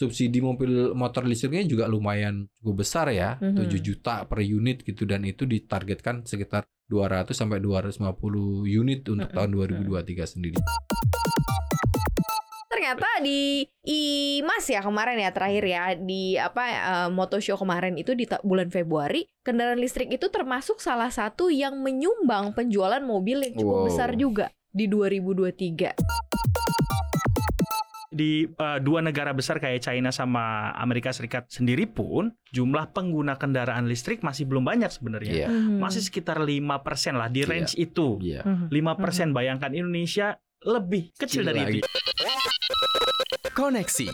subsidi mobil motor listriknya juga lumayan cukup besar ya, Mhm. 7 juta per unit gitu dan itu ditargetkan sekitar 200 sampai 250 unit untuk Mhm, tahun mhm. 2023 sendiri. Ternyata di IMAS ya kemarin ya terakhir ya di apa eh, moto show kemarin itu di bulan Februari kendaraan listrik itu termasuk salah satu yang menyumbang penjualan mobil yang cukup Wow. besar juga di 2023. Di eh, dua negara besar kayak China sama Amerika Serikat sendiri pun jumlah pengguna kendaraan listrik masih belum banyak sebenarnya. Iya. Mhm. Masih sekitar 5% lah di Iya. range itu. Iya. Mhm. 5% bayangkan Indonesia lebih kecil Kecil dari lagi. itu. Koneksi.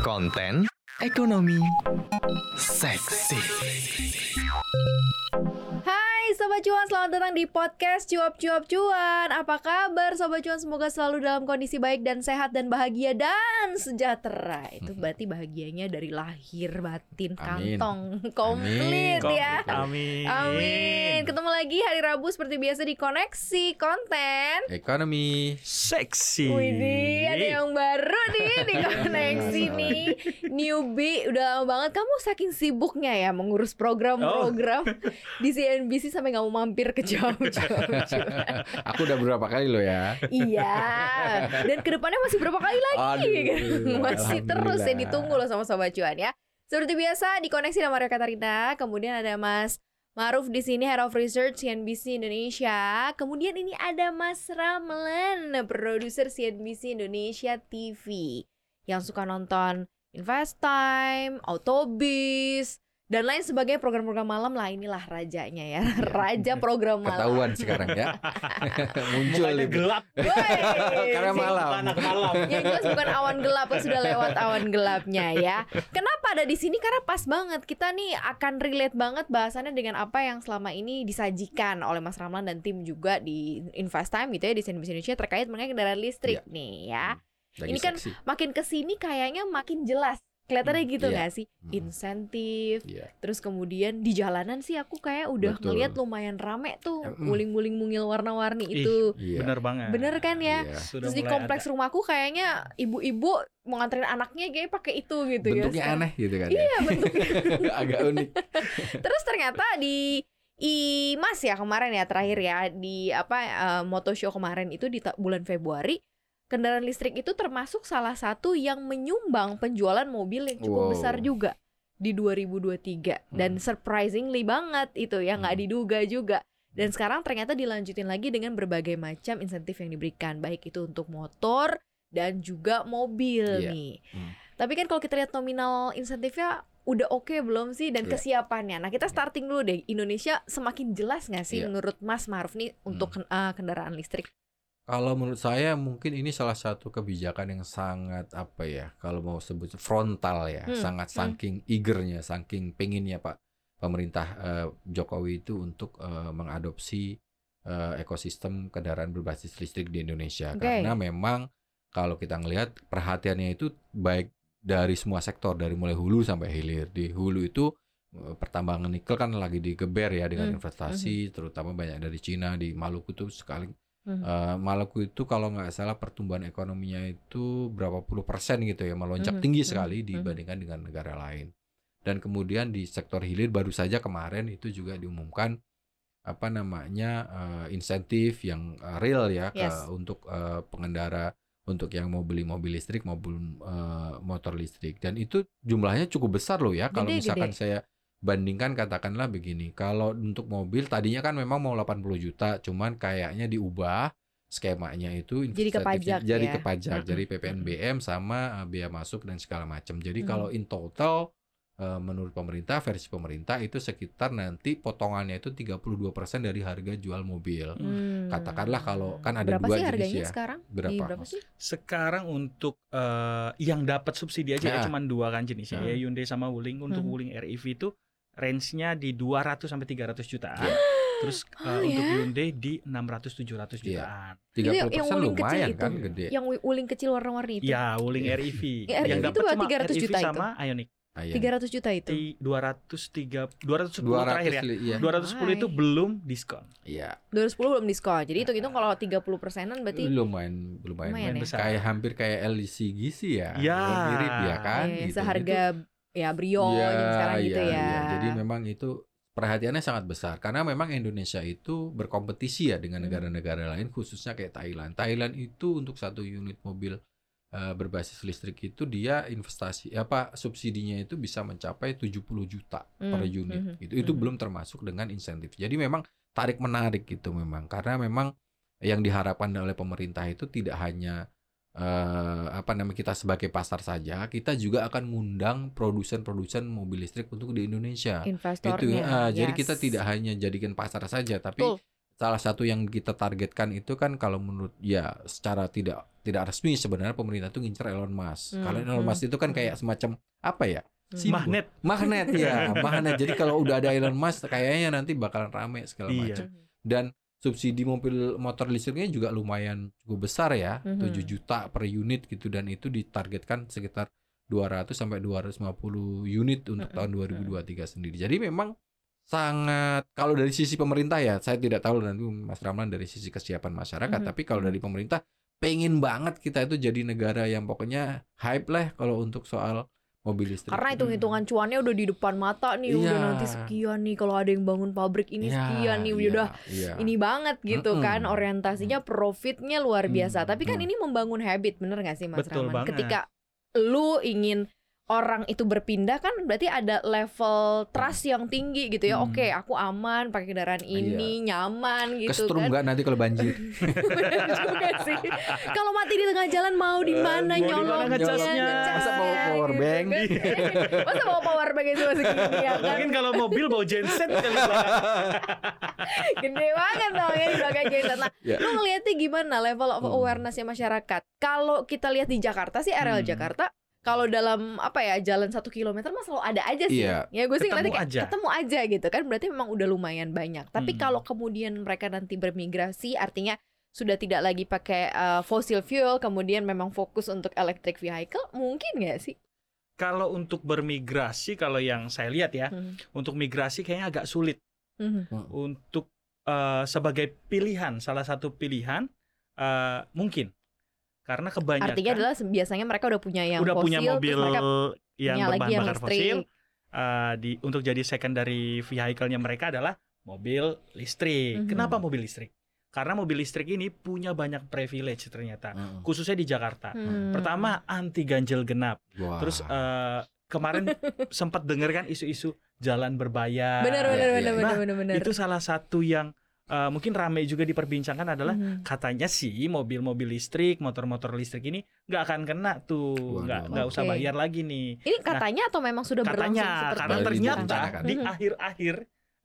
Konten ekonomi seksi. Sobat Cuan, selamat datang di podcast Cuap Cuap Cuan Apa kabar Sobat Cuan? Semoga selalu dalam kondisi baik dan sehat dan bahagia dan sejahtera Itu berarti bahagianya dari lahir, batin, Amin. kantong Komplit Amin. ya Amin. Amin Ketemu lagi hari Rabu seperti biasa di Koneksi Konten Ekonomi. Seksi. Widih, ada yang baru nih di koneksi nih Newbie, udah lama banget Kamu saking sibuknya ya mengurus program-program Di CNBC sampai gak mau mampir ke jam-jam Aku udah berapa kali loh ya. Iya. Dan ke depannya masih berapa kali lagi? Aduh, Masih terus ya ditunggu loh sama Sobat Cuan ya. Seperti biasa di koneksi ada Mario Katarina Kemudian ada Mas Maruf di sini Head of Research CNBC Indonesia. Kemudian ini ada Mas Ramlan, produser CNBC Indonesia TV yang suka nonton Invest Time, Autobis, dan lain sebagainya program-program malam lah inilah rajanya ya. Raja program malam. Ketahuan sekarang ya. Muncul Mukanya nih. gelap. Wey, Karena malam. Anak malam. Yang jelas bukan awan gelap, sudah lewat awan gelapnya ya. Kenapa ada di sini? Karena pas banget kita nih akan relate banget bahasannya dengan apa yang selama ini disajikan oleh Mas Ramlan dan tim juga di Invest Time gitu ya di CNBC Indonesia terkait mengenai kendaraan listrik nih ya. Lagi Ini kan seksi. Makin ke sini kayaknya makin jelas. Kelihatannya Hmm, gitu iya. nggak sih? Hmm. Insentif, Iya. terus kemudian di jalanan sih aku kayak udah Betul. ngeliat lumayan rame tuh, Mm. guling-guling mungil warna-warni Ih, itu. Iya. Bener banget. Bener kan ya? Iya. Sudah Terus di kompleks rumahku kayaknya ibu-ibu mau nganterin anaknya kayak pakai itu gitu ya. Bentuknya sekarang. aneh gitu kan. Iya bentuknya. Agak unik. Terus ternyata di IMAS ya kemarin ya terakhir ya di apa eh, moto show kemarin itu di bulan Februari kendaraan listrik itu termasuk salah satu yang menyumbang penjualan mobil yang cukup Wow. besar juga di 2023 dan Hmm. surprisingly banget itu ya nggak Hmm. diduga juga dan sekarang ternyata dilanjutin lagi dengan berbagai macam insentif yang diberikan baik itu untuk motor dan juga mobil Iya. nih. Hmm. Tapi kan kalau kita lihat nominal insentifnya udah oke belum sih dan Iya. kesiapannya. Nah, kita starting dulu deh. Indonesia semakin jelas nggak sih Iya. menurut Mas Maruf nih untuk ken- eh, kendaraan listrik? Kalau menurut saya mungkin ini salah satu kebijakan yang sangat apa ya kalau mau sebut frontal ya, Hmm, sangat hmm. saking eagernya, saking pengennya Pak pemerintah eh, Jokowi itu untuk eh, mengadopsi eh, ekosistem kendaraan berbasis listrik di Indonesia Oke. karena memang kalau kita ngelihat perhatiannya itu baik dari semua sektor dari mulai hulu sampai hilir. Di hulu itu eh, pertambangan nikel kan lagi digeber ya dengan Hmm, investasi terutama banyak dari Cina di Maluku tuh sekali Hmm. Eh, Maluku itu kalau nggak salah pertumbuhan ekonominya itu berapa puluh persen gitu ya melonjak Mhm, tinggi mhm, sekali mhm. dibandingkan dengan negara lain. Dan kemudian di sektor hilir baru saja kemarin itu juga diumumkan apa namanya eh, insentif yang eh, real ya ke- Yes. untuk eh, pengendara untuk yang mau beli mobil listrik maupun eh, motor listrik dan itu jumlahnya cukup besar loh ya kalau misalkan gede. saya bandingkan katakanlah begini kalau untuk mobil tadinya kan memang mau 80 juta cuman kayaknya diubah skemanya itu Jadi ke pajak jadi ya. ke pajak jadi PPNBM sama uh, biaya masuk dan segala macam jadi Mm. kalau in total uh, menurut pemerintah versi pemerintah itu sekitar nanti potongannya itu 32% dari harga jual mobil Hmm. katakanlah kalau kan ada berapa dua sih jenis harganya ya sekarang? berapa, Di berapa sih? Sekarang untuk eh, yang dapat subsidi aja ya Nah. cuman dua kan jenisnya Nah. ya Hyundai sama Wuling untuk Hmm. Wuling REV itu range-nya di 200 sampai 300 jutaan. Iya. Terus eh, Oh, untuk ya? Hyundai di 600 700 Iya. jutaan. 30% yang wuling kecil lumayan itu. kan gede Yang wuling kecil warna-warni itu. Ya, Wuling Iya. REV. Ya, yang REV dapat itu cuma 300 REV juta itu. sama Ioniq. Ah, iya. 300 juta itu. Di 203 210 200 terakhir ya. iya. 210 itu belum diskon. Iya. 210 belum diskon. Jadi hitung-hitung kalau 30 persenan berarti lumayan lumayan, lumayan ya. besar. kayak hampir kayak LCG sih ya. Ya. Mirip ya kan eh, gitu. seharga ya Brio Itu- yang Iya, sekarang gitu iya, ya. iya. Jadi memang itu perhatiannya sangat besar karena memang Indonesia itu berkompetisi ya dengan Hmm. negara-negara lain khususnya kayak Thailand. Thailand itu untuk satu unit mobil eh, berbasis listrik itu dia investasi apa subsidinya itu bisa mencapai 70 juta per Hmm, unit mhm, gitu. Itu mhm. belum termasuk dengan insentif. Jadi memang tarik menarik gitu memang karena memang yang diharapkan oleh pemerintah itu tidak hanya eh, apa namanya kita sebagai pasar saja, kita juga akan mengundang produsen-produsen mobil listrik untuk di Indonesia. investornya. Itu ya, jadi yes. kita tidak hanya jadikan pasar saja, tapi Betul. salah satu yang kita targetkan itu kan kalau menurut ya secara tidak tidak resmi sebenarnya pemerintah itu ngincer Elon Musk. Hmm, Kalau Elon hmm, Musk itu kan kayak semacam apa ya? Hmm. Simbol. Magnet. Magnet ya, magnet. Jadi kalau udah ada Elon Musk kayaknya nanti bakalan rame segala Iya. macam. Dan subsidi mobil motor listriknya juga lumayan cukup besar ya, Mhm. 7 juta per unit gitu dan itu ditargetkan sekitar 200 sampai 250 unit untuk Mhm, tahun 2023 sendiri. Jadi memang sangat kalau dari sisi pemerintah ya, saya tidak tahu nanti Mas Ramlan dari sisi kesiapan masyarakat, Mhm, tapi kalau mhm. dari pemerintah pengen banget kita itu jadi negara yang pokoknya hype lah kalau untuk soal mobil listrik. Karena hitung-hitungan cuannya udah di depan mata nih, udah Iya. nanti sekian nih kalau ada yang bangun pabrik ini Iya, sekian nih, iya, udah iya. ini banget gitu Mm-mm. kan orientasinya profitnya luar biasa. Mm, Tapi kan mm. ini membangun habit, bener gak sih Mas Betul Rahman? banget. Ketika lu ingin orang itu berpindah kan berarti ada level trust yang tinggi gitu ya. Mm. Oke, aku aman pakai kendaraan ini, nyaman gitu Kestrum kan. nggak nanti kalau banjir? Juga sih. Kalau mati di tengah jalan mau di mana mau di mana nyolongnya, ngecasnya? Masa bawa ngecasnya, power gitu bank? kan. Masa bawa power bank itu segini ya kan? Mungkin kalau mobil bawa genset kali belakang. Gede banget dong ya di belakang genset. Nah, Ya. lu ngeliatnya gimana level of Hmm. awarenessnya masyarakat? Kalau kita lihat di Jakarta sih, areal Hmm. Jakarta, kalau dalam apa ya jalan satu kilometer mah selalu ada aja sih. Iya. Ya gue sih Ketemu ngeliatnya kayak aja. ketemu aja gitu kan. Berarti memang udah lumayan banyak. Tapi Hmm. kalau kemudian mereka nanti bermigrasi, artinya sudah tidak lagi pakai uh, fossil fuel, kemudian memang fokus untuk electric vehicle, mungkin nggak sih? Kalau untuk bermigrasi kalau yang saya lihat ya, Hmm. untuk migrasi kayaknya agak sulit Mhm. untuk eh, sebagai pilihan, salah satu pilihan eh, mungkin. Karena kebanyakan Artinya adalah biasanya mereka udah punya yang udah fosil, punya mobil yang punya berbahan yang bakar listrik. fosil eh, di untuk jadi secondary vehicle-nya mereka adalah mobil listrik. Mhm. Kenapa mobil listrik? Karena mobil listrik ini punya banyak privilege ternyata, Heeh. khususnya di Jakarta. Hmm. Pertama anti ganjil genap. Wah. Terus eh, kemarin sempat dengar kan isu-isu jalan berbayar. benar benar iya, benar iya. benar benar benar. Itu salah satu yang eh, mungkin ramai juga diperbincangkan adalah Mhm. katanya sih mobil-mobil listrik, motor-motor listrik ini nggak akan kena tuh, nggak nggak usah Oke. bayar lagi nih. Ini katanya atau memang sudah berlangsung Katanya seperti karena ternyata di Mhm. akhir-akhir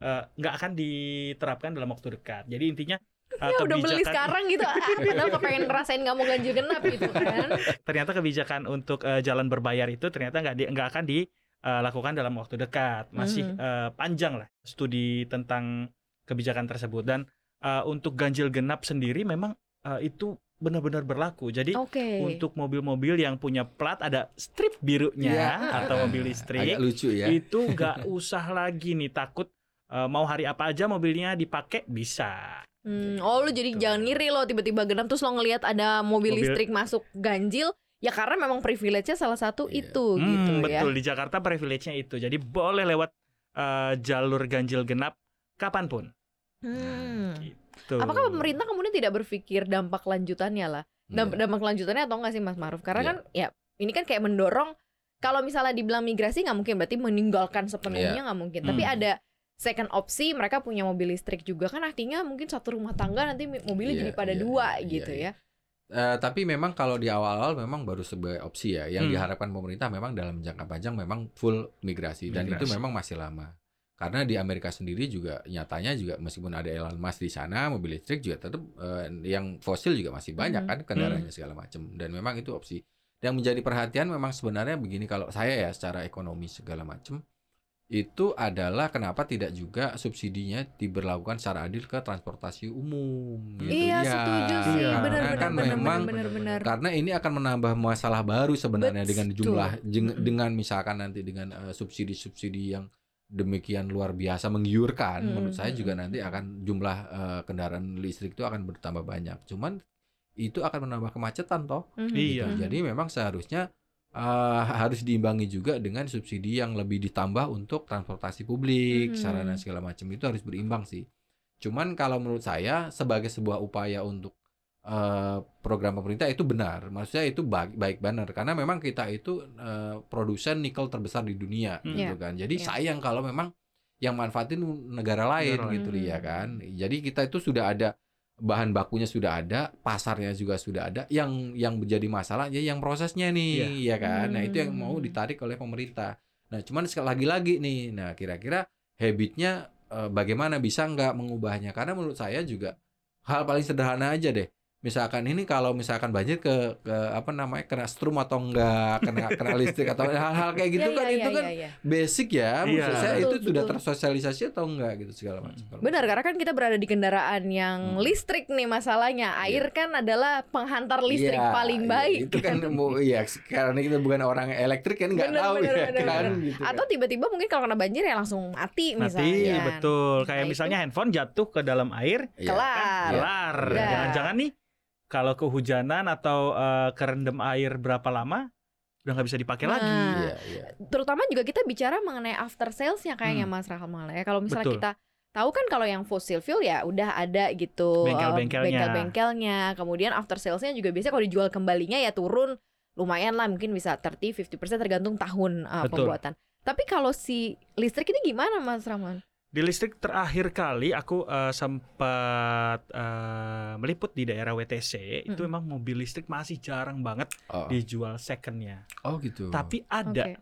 eh, nggak akan diterapkan dalam waktu dekat. Jadi intinya eh, ya udah beli kebijakan sekarang gitu ah, padahal kepengen ngerasain nggak mau ganjil genap gitu kan ternyata kebijakan untuk eh, jalan berbayar itu ternyata nggak di- nggak akan dilakukan dalam waktu dekat. Masih Mhm. eh, panjang lah studi tentang kebijakan tersebut dan eh, untuk ganjil genap sendiri memang eh, itu benar-benar berlaku. Jadi oke untuk mobil-mobil yang punya plat ada strip birunya Iya. atau mobil Agak listrik lucu ya. itu nggak usah lagi nih takut eh, mau hari apa aja mobilnya dipakai bisa. Hmm, oh lu jadi Gitu. jangan ngiri lo tiba-tiba genap terus lo ngelihat ada mobil, Mobil- listrik masuk ganjil ya karena memang privilege-nya salah satu Iya. itu Hmm, gitu ya betul di Jakarta privilege-nya itu. Jadi boleh lewat eh, jalur ganjil genap kapan pun. Hmm. Gitu. Apakah pemerintah kemudian tidak berpikir dampak lanjutannya lah? Damp- Iya. dampak lanjutannya atau enggak sih Mas Maruf? Karena Iya. kan ya ini kan kayak mendorong kalau misalnya dibilang migrasi nggak mungkin berarti meninggalkan sepenuhnya Iya. nggak mungkin. Tapi Hmm. ada second opsi mereka punya mobil listrik juga kan artinya mungkin satu rumah tangga nanti mobilnya Iya, jadi pada iya, dua iya, gitu iya. ya. Eh, tapi memang kalau di awal-awal memang baru sebagai opsi ya. Yang Hmm. diharapkan pemerintah memang dalam jangka panjang memang full migrasi dan itu Migrasi. memang masih lama. Karena di Amerika sendiri juga nyatanya juga meskipun ada Elon Musk di sana, mobil listrik juga tetap eh, yang fosil juga masih banyak Mhm. kan kendaraannya segala macam dan memang itu opsi. Yang menjadi perhatian memang sebenarnya begini kalau saya ya secara ekonomi segala macam itu adalah kenapa tidak juga subsidinya diberlakukan secara adil ke transportasi umum gitu. Iya, setuju sih. Iya. Benar Karena benar kan benar memang benar benar. karena ini akan menambah masalah baru sebenarnya dengan Betul. jumlah jeng- Mm-mm. dengan misalkan nanti dengan eh, subsidi-subsidi yang demikian luar biasa menggiurkan Mm, menurut saya juga mm, nanti mm. akan jumlah eh, kendaraan listrik itu akan bertambah banyak cuman itu akan menambah kemacetan toh Mhm. Iya. gitu. Jadi memang seharusnya eh, harus diimbangi juga dengan subsidi yang lebih ditambah untuk transportasi publik Mhm. sarana segala macam itu harus berimbang sih cuman kalau menurut saya sebagai sebuah upaya untuk eh, program pemerintah itu benar. Maksudnya itu baik baik benar karena memang kita itu eh, produsen nikel terbesar di dunia Hmm. gitu Iya. kan. Jadi Iya. sayang kalau memang yang manfaatin negara lain Negara gitu lain. ya kan. Jadi kita itu sudah ada bahan bakunya sudah ada, pasarnya juga sudah ada. Yang yang menjadi masalah ya yang prosesnya nih, ya kan. Nah, itu yang mau Hmm. ditarik oleh pemerintah. Nah, cuman sekali lagi-lagi nih. Nah, kira-kira habitnya eh, bagaimana bisa nggak mengubahnya? Karena menurut saya juga hal paling sederhana aja deh. Misalkan ini kalau misalkan banjir ke ke apa namanya kena strum atau enggak, kena kena listrik atau hal-hal kayak gitu Iya, kan iya, itu iya, kan iya. basic ya. Maksud Iya. saya Betul, itu sudah betul. tersosialisasi atau enggak gitu segala macam. Benar, karena kan kita berada di kendaraan yang Hmm. listrik nih masalahnya. Air kan adalah penghantar listrik Iya, paling iya, baik. Itu kan mau iya karena kita bukan orang elektrik kan nggak tahu bener, ya bener, kan bener. gitu. kan. Atau tiba-tiba mungkin kalau kena banjir ya langsung mati misalnya. Mati, kan. betul. Kayak Nah, misalnya handphone jatuh ke dalam air, Iya. Kelar. kelar. Jangan-jangan nih kalau kehujanan atau eh, kerendam air berapa lama udah nggak bisa dipakai Nah, lagi. Iya, iya. Terutama juga kita bicara mengenai after sales-nya kayaknya Hmm. Mas Rahmal ya. Kalau misalnya Betul. kita tahu kan kalau yang fossil fuel ya udah ada gitu eh, Bengkel-bengkelnya. bengkel-bengkelnya. Kemudian after sales-nya juga biasanya kalau dijual kembalinya ya turun lumayan lah mungkin bisa 30 50% tergantung tahun Betul. pembuatan. Tapi kalau si listrik ini gimana Mas Rahman? Di listrik terakhir kali aku eh, sempat eh, meliput di daerah WTC itu Mm-mm. memang mobil listrik masih jarang banget Oh, dijual secondnya. oh gitu. Tapi ada Oke.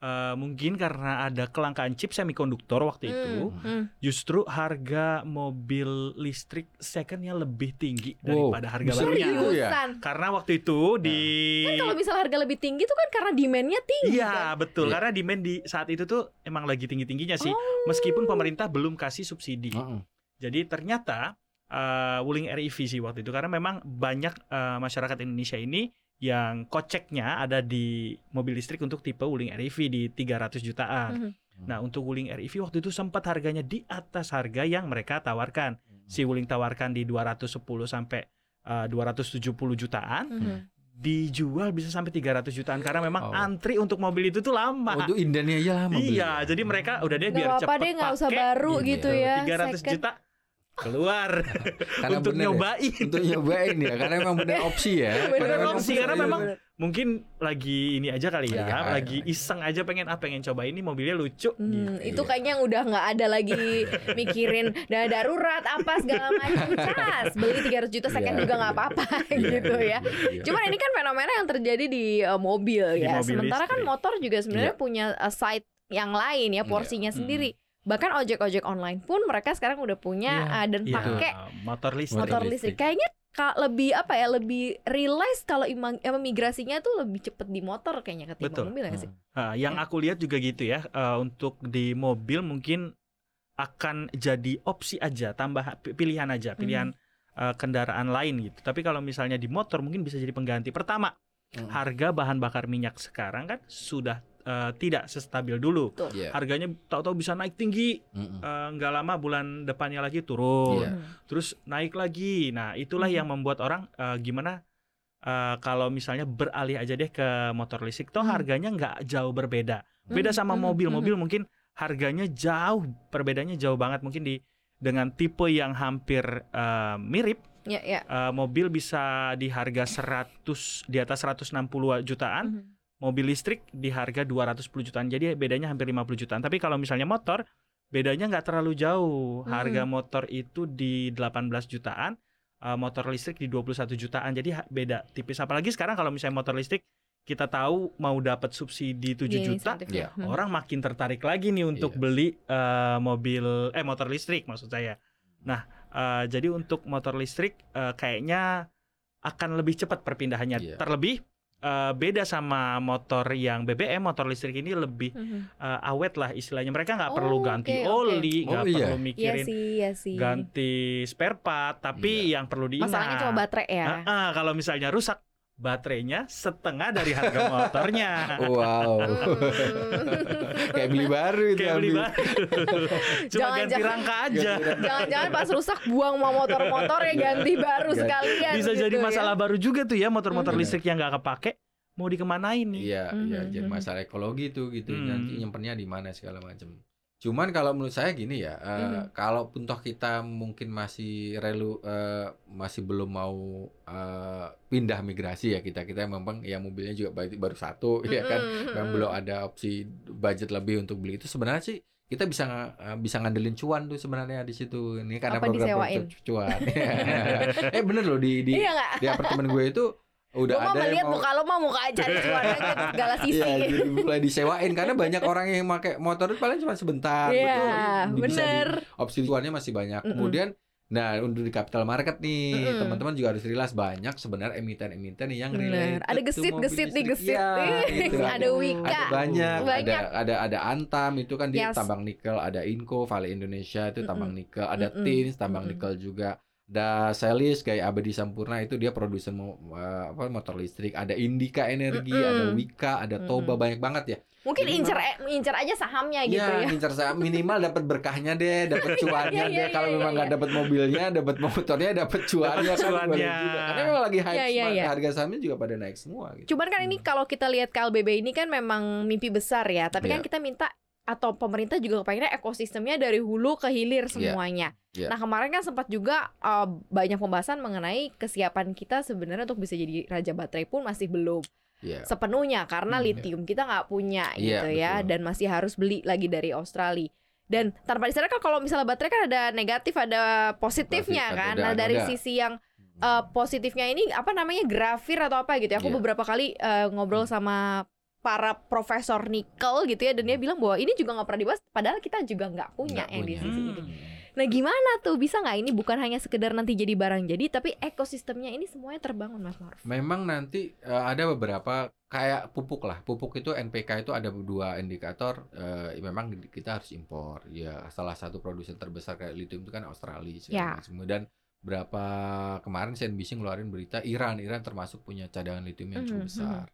Eh, mungkin karena ada kelangkaan chip semikonduktor waktu itu, Hmm, hmm. justru harga mobil listrik secondnya lebih tinggi Wow, daripada harga barunya. ya? Karena waktu itu di Kan kalau misalnya harga lebih tinggi tuh kan karena demand-nya tinggi Iya kan? betul Iya. karena demand di saat itu tuh emang lagi tinggi tingginya sih Oh. meskipun pemerintah belum kasih subsidi. Heeh. Jadi ternyata uh, Wuling REV sih waktu itu karena memang banyak uh, masyarakat Indonesia ini yang koceknya ada di mobil listrik untuk tipe Wuling REV di 300 jutaan. Mhm. Nah untuk Wuling REV waktu itu sempat harganya di atas harga yang mereka tawarkan. Si Wuling tawarkan di 210 sampai uh, 270 jutaan, Mhm. dijual bisa sampai 300 jutaan karena memang Oh. antri untuk mobil itu tuh lama. Untuk indannya aja lama Iya, jadi mereka udah deh Nggak biar apa-apa cepet deh, nggak usah pakai, baru Iya. gitu ya. 300 second. juta keluar Karena untuk bener ya. nyobain. untuk nyobain ya karena memang benar opsi ya Bener Karena memang opsi, karena iya, memang bener. Mungkin lagi ini aja kali ya, Iya, lagi iya. iseng aja pengen ah pengen coba ini mobilnya lucu Hmm, gitu. itu kayaknya yang udah nggak ada lagi mikirin dana darurat apa segala macam cas beli 300 juta second Iya, juga nggak iya. apa-apa Iya, gitu ya. iya, iya. Cuman ini kan fenomena yang terjadi di uh, mobil Di ya. mobil Sementara kan listrik. motor juga sebenarnya Iya. punya uh, side yang lain ya Iya. porsinya Mm. sendiri. Bahkan ojek-ojek online pun mereka sekarang udah punya Iya, uh, dan Iya, pakai motor listrik. motor Motor listrik. Kayaknya ka- lebih apa ya lebih realize kalau imang, eh, migrasinya tuh lebih cepet di motor kayaknya ketimbang Betul. mobil nggak sih? Ah, yang Ya. aku lihat juga gitu ya, eh, untuk di mobil mungkin akan jadi opsi aja, tambah pi- pilihan aja, pilihan eh, kendaraan lain gitu. Tapi kalau misalnya di motor mungkin bisa jadi pengganti. Pertama, Hmm. harga bahan bakar minyak sekarang kan sudah eh, tidak sestabil dulu. Iya. Harganya tahu-tahu bisa naik tinggi, eh, nggak lama bulan depannya lagi turun. Hmm. terus naik lagi. Nah itulah Mhm. yang membuat orang eh, gimana eh, kalau misalnya beralih aja deh ke motor listrik, toh Hmm. harganya nggak jauh berbeda. Beda Hmm, sama hmm, mobil, hmm, mobil mungkin harganya jauh, perbedaannya jauh banget mungkin di dengan tipe yang hampir eh, mirip. Ya ya. eh, mobil bisa di harga 100 di atas 160 jutaan, Mhm. Mobil listrik di harga 210 jutaan. Jadi bedanya hampir 50 jutaan. Tapi kalau misalnya motor, bedanya nggak terlalu jauh. Harga motor itu di 18 jutaan, eh, motor listrik di 21 jutaan. Jadi beda tipis. Apalagi sekarang kalau misalnya motor listrik kita tahu mau dapat subsidi 7 Iya, juta, insentifnya. Iya. Hmm. orang makin tertarik lagi nih untuk Iya. beli eh, mobil eh motor listrik maksud saya. Nah, eh, jadi untuk motor listrik eh, kayaknya akan lebih cepat perpindahannya. Iya. Terlebih eh, beda sama motor yang BBM, motor listrik ini lebih Mhm. eh, awet lah istilahnya. Mereka nggak Oh, perlu ganti oke. oli, Oh, nggak iya. perlu Iya mikirin sih, iya sih. ganti spare part, tapi yang perlu diingat Masalahnya cuma baterai ya. Ah, kalau misalnya rusak baterainya setengah dari harga motornya. Wow. Hmm. Kayak beli baru itu. Kayak beli ambil. baru. Cuma Jangan- ganti jangan- rangka aja. Jangan-jangan pas rusak buang mau motor-motor ya ganti baru Ganti. sekalian. Bisa gitu jadi ya. masalah baru juga tuh ya motor-motor Mhm. listrik yang nggak kepake mau dikemanain nih. Iya, iya, Mhm, jadi mhm. masalah ekologi tuh gitu. Hmm. Nanti nyimpennya di mana segala macam. Cuman kalau menurut saya gini ya, eh, Mhm. kalaupun toh kita mungkin masih relu eh, masih belum mau eh, pindah migrasi ya kita kita memang ya mobilnya juga baru baru satu ya kan, Mm-mm, yang mm-mm. belum ada opsi budget lebih untuk beli itu sebenarnya sih kita bisa bisa ngandelin cuan tuh sebenarnya di situ. Ini karena Apa program disewain? cu- cuan. eh bener loh di di Iya di apartemen gue itu udah Gue mau ada yang melihat mau muka lo mau muka cari aja di segala sisi. Iya, jadi mulai disewain karena banyak orang yang pakai motor itu paling cuma sebentar. Iya, di- di- bener. opsi cuannya masih banyak. Kemudian nah untuk di capital market nih, Mm-mm. teman-teman juga harus realize banyak sebenarnya emiten-emiten yang Bener. related Ada to gesit, mobil gesit nih, gesit Iya, nih. gitu. Ada Wika. Ada banyak, Banyak. ada ada ada Antam itu kan Yes. tambang nikel, ada Inco, Vale Indonesia itu tambang nikel, ada Mm-mm. Tins tambang Mm-mm. nikel juga. Ada Selis kayak Abadi Sampurna itu dia produsen mo- eh, apa motor listrik, ada Indika Energi, Mm-mm. ada Wika, ada Toba banyak banget ya. Mungkin Jadi incer incer aja sahamnya gitu Iya, ya. ngincer saham minimal dapat berkahnya deh, dapat cuannya Iya, iya, deh. Kalau memang iya, nggak dapat mobilnya, dapat motornya, dapat cuannya kan cuannya. juga. Karena memang lagi hype, Iya, iya, iya. harga sahamnya juga pada naik semua gitu. Cuman kan ini kalau kita lihat KLBB ini kan memang mimpi besar ya. Tapi kan Iya. kita minta atau pemerintah juga kepengennya ekosistemnya dari hulu ke hilir semuanya. Iya. Nah kemarin kan sempat juga uh, banyak pembahasan mengenai kesiapan kita sebenarnya untuk bisa jadi raja baterai pun masih belum Iya. sepenuhnya karena Hmm, lithium kita nggak punya Iya, gitu ya betul. dan masih harus beli lagi dari Australia. Dan tanpa disadar kan kalau misalnya baterai kan ada negatif ada positifnya Positif, kan. ada- Nah dari ada. sisi yang uh, positifnya ini apa namanya grafir atau apa gitu ya. Aku Iya. beberapa kali uh, ngobrol sama para profesor nikel gitu ya dan dia bilang bahwa ini juga nggak pernah dibahas padahal kita juga nggak punya Nggak yang di punya. sisi Hmm. ini. Nah gimana tuh bisa nggak ini bukan hanya sekedar nanti jadi barang jadi tapi ekosistemnya ini semuanya terbangun Mas Maruf. Memang nanti eh, ada beberapa kayak pupuk lah. Pupuk itu NPK itu ada dua indikator. eh, memang kita harus impor. Ya salah satu produsen terbesar kayak lithium itu kan Australia. Ya. macam. Kemudian berapa kemarin CNBC ngeluarin berita Iran, Iran termasuk punya cadangan lithium yang cukup Mhm, besar.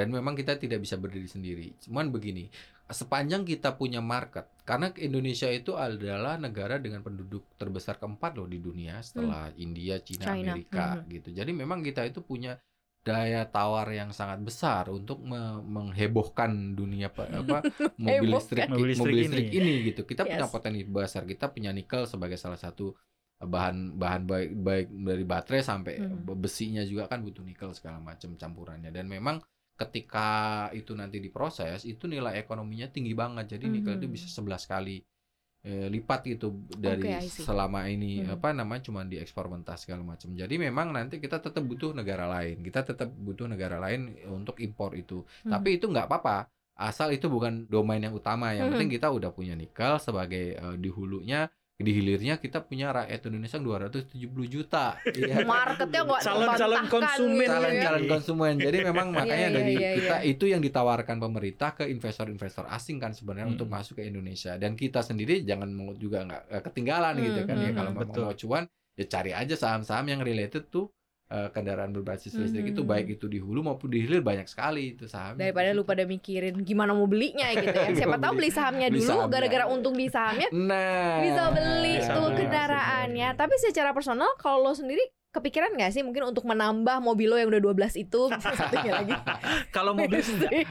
Dan memang kita tidak bisa berdiri sendiri. Cuman begini, sepanjang kita punya market, karena Indonesia itu adalah negara dengan penduduk terbesar keempat loh di dunia setelah India, Cina, Hmm. China, Amerika mhm. gitu. Jadi memang kita itu punya daya tawar yang sangat besar untuk me- menghebohkan dunia apa mobil listrik Mobil mobil listrik listrik, ini. ini. gitu. Kita punya Yes. potensi besar. Kita punya nikel sebagai salah satu bahan bahan baik baik dari baterai sampai Hmm. besinya juga kan butuh nikel segala macam campurannya dan memang ketika itu nanti diproses itu nilai ekonominya tinggi banget jadi nikel itu Mhm. bisa 11 kali eh, lipat gitu dari see. selama ini Mhm. apa namanya cuma diekspor mentah segala macam jadi memang nanti kita tetap butuh negara lain kita tetap butuh negara lain untuk impor itu Hmm. tapi itu nggak apa-apa asal itu bukan domain yang utama yang Mhm. penting kita udah punya nikel sebagai eh, di hulunya di hilirnya kita punya rakyat Indonesia yang 270 juta Iya. marketnya nggak Calon-calon konsumen gitu ya. calon-calon konsumen. Jadi memang makanya Iya, dari iya, kita iya. itu yang ditawarkan pemerintah ke investor-investor asing kan sebenarnya Hmm. untuk masuk ke Indonesia. Dan kita sendiri jangan mau juga nggak eh, ketinggalan Hmm, gitu kan ya hmm, kalau hmm. Betul. mau cuan ya cari aja saham-saham yang related tuh eh, kendaraan berbasis listrik itu Hmm. baik itu di hulu maupun di hilir banyak sekali itu saham. daripada lu pada mikirin gimana mau belinya gitu ya siapa tahu beli- sahamnya beli dulu gara-gara untung di sahamnya Nah, bisa beli Bisa tuh kendaraannya tapi secara personal kalau lo sendiri kepikiran nggak sih mungkin untuk menambah mobil lo yang udah 12 itu bisa satunya lagi Kalau mobil enggak,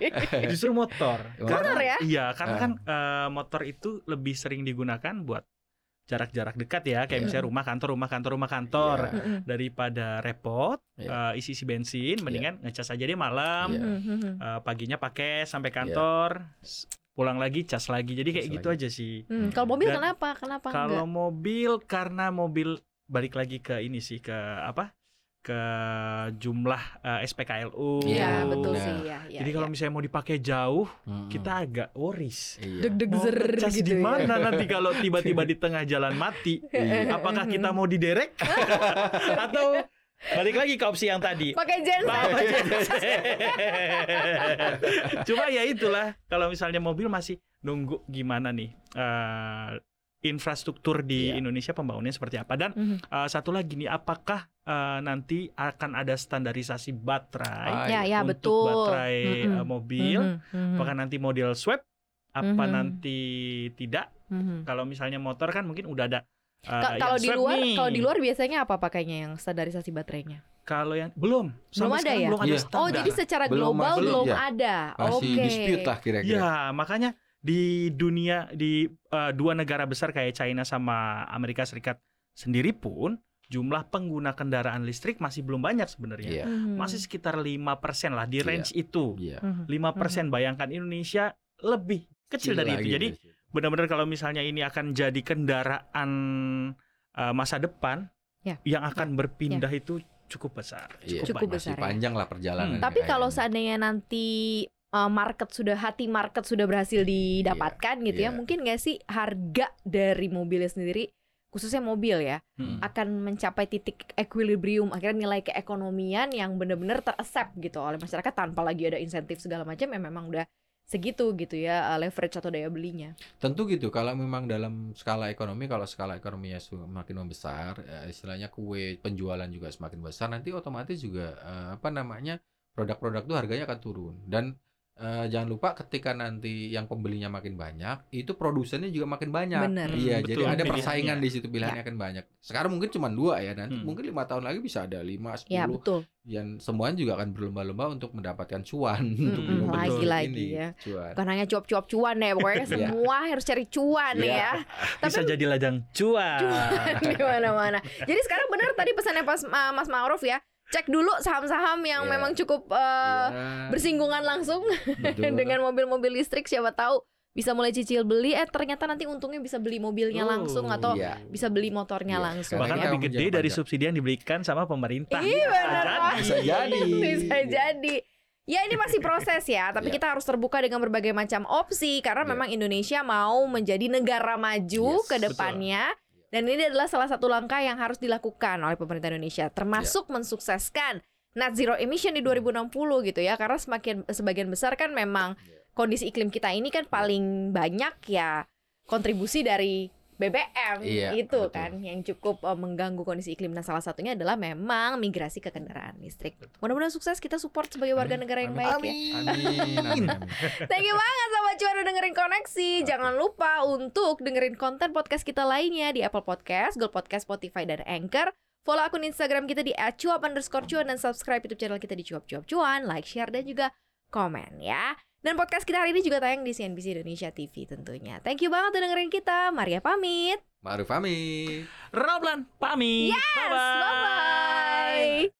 justru motor. Motor ya? Iya, karena Ah. kan eh, motor itu lebih sering digunakan buat jarak-jarak dekat ya, kayak Iya. misalnya rumah kantor, rumah kantor, rumah kantor. Iya. Mm-mm. Daripada repot Iya. eh, isi-isi bensin, mendingan ngecas aja deh malam. Iya. Mm-mm. eh, paginya pakai sampai kantor, s- pulang lagi cas lagi. Jadi kayak Cas gitu lagi. aja sih. Hmm, kalau mobil Dan kenapa kenapa Kalau enggak mobil karena mobil balik lagi ke ini sih ke apa? Ke jumlah eh, SPKLU. Iya betul benar. sih ya, ya Jadi kalau ya. misalnya mau dipakai jauh, Mm-mm. kita agak worries. Iya. deg-deg Mau zer ngecas gitu di ya. mana nanti kalau tiba-tiba di tengah jalan mati? Iya. Apakah kita mau diderek? Atau balik lagi ke opsi yang tadi. Pakai genset. Genset. Cuma ya itulah kalau misalnya mobil masih nunggu gimana nih eh, infrastruktur di Iya. Indonesia pembangunannya seperti apa dan Mhm. eh, satu lagi nih apakah eh, nanti akan ada standarisasi baterai Ah, Ya, ya untuk betul. baterai Mhm. eh, mobil Mhm, mhm, apakah nanti model swap apa Mhm. nanti tidak mhm. kalau misalnya motor kan mungkin udah ada yang Kalau di luar, kalau di luar biasanya apa pakainya yang standarisasi baterainya? kalau yang belum Belum ada ya? belum ada Iya. standar Oh, jadi secara Belum global masuk, belum ya. ada. Masih Oke. dispute lah kira-kira. Ya, makanya di dunia di eh, dua negara besar kayak China sama Amerika Serikat sendiri pun jumlah pengguna kendaraan listrik masih belum banyak sebenarnya. Iya. Mhm. Masih sekitar 5% lah di Iya. range itu. Iya. Mhm. 5% bayangkan Indonesia lebih kecil dari itu. Jadi benar-benar kalau misalnya ini akan jadi kendaraan eh, masa depan Ya. yang akan berpindah itu cukup besar. Iya, Cukup banyak. besar masih ya. panjang lah perjalanan. Hmm. Tapi kalau seandainya nanti uh, market sudah hati market sudah berhasil didapatkan gitu ya, iya. mungkin nggak sih harga dari mobilnya sendiri khususnya mobil ya Hmm. akan mencapai titik equilibrium akhirnya nilai keekonomian yang benar-benar teraccept gitu oleh masyarakat tanpa lagi ada insentif segala macam ya memang udah segitu gitu ya uh, leverage atau daya belinya. Tentu gitu, kalau memang dalam skala ekonomi, kalau skala ekonominya semakin membesar, eh, istilahnya kue penjualan juga semakin besar, nanti otomatis juga eh, apa namanya produk-produk itu harganya akan turun. Dan eh, jangan lupa ketika nanti yang pembelinya makin banyak, itu produsennya juga makin banyak. Bener. Iya, Hmm, jadi betul, ada persaingan di situ pilihannya akan banyak. Sekarang mungkin cuma dua ya, nanti Hmm. mungkin lima tahun lagi bisa ada lima, Ya sepuluh, betul. yang semuanya juga akan berlomba-lomba untuk mendapatkan cuan untuk mobil betul. listrik lagi-lagi ini, ya. cuan. Bukan hanya cuap-cuap cuan ya pokoknya Iya. semua harus cari cuan Iya. ya. Bisa jadi ladang cuan. di mana-mana. Jadi sekarang benar tadi pesannya pas uh, Mas Ma'ruf ya. Cek dulu saham-saham yang Iya. memang cukup uh, Iya, bersinggungan langsung dengan mobil-mobil listrik siapa tahu bisa mulai cicil beli eh ternyata nanti untungnya bisa beli mobilnya Oh, langsung atau iya. bisa beli motornya Iya, langsung Bahkan Karena ya. lebih gede menjaga dari subsidi yang diberikan sama pemerintah. Iya benar Bisa jadi. bisa jadi. Ya ini masih proses ya, tapi Iya. kita harus terbuka dengan berbagai macam opsi karena Iya. memang Indonesia mau menjadi negara maju Yes, ke betul. Dan ini adalah salah satu langkah yang harus dilakukan oleh pemerintah Indonesia, termasuk Iya. mensukseskan net zero emission di 2060 gitu ya. Karena semakin sebagian besar kan memang Iya. kondisi iklim kita ini kan paling banyak ya kontribusi dari BBM Iya, itu betul. kan yang cukup eh, mengganggu kondisi iklim. Nah, salah satunya adalah memang migrasi ke kendaraan listrik. Mudah-mudahan sukses kita support sebagai warga Amin, negara yang amin. baik ya. Amin, amin, amin. Thank you banget sama cuan udah dengerin koneksi. Jangan lupa untuk dengerin konten podcast kita lainnya di Apple Podcast, Google Podcast, Spotify, dan Anchor. Follow akun Instagram kita di @cuap underscore cuan dan subscribe YouTube channel kita di cuap cuap cuan, like, share, dan juga komen ya. Dan podcast kita hari ini juga tayang di CNBC Indonesia TV tentunya. Thank you banget udah dengerin kita. Maria pamit. Ma'ruf pamit. Roblan pamit. Yes, Bye-bye. bye-bye.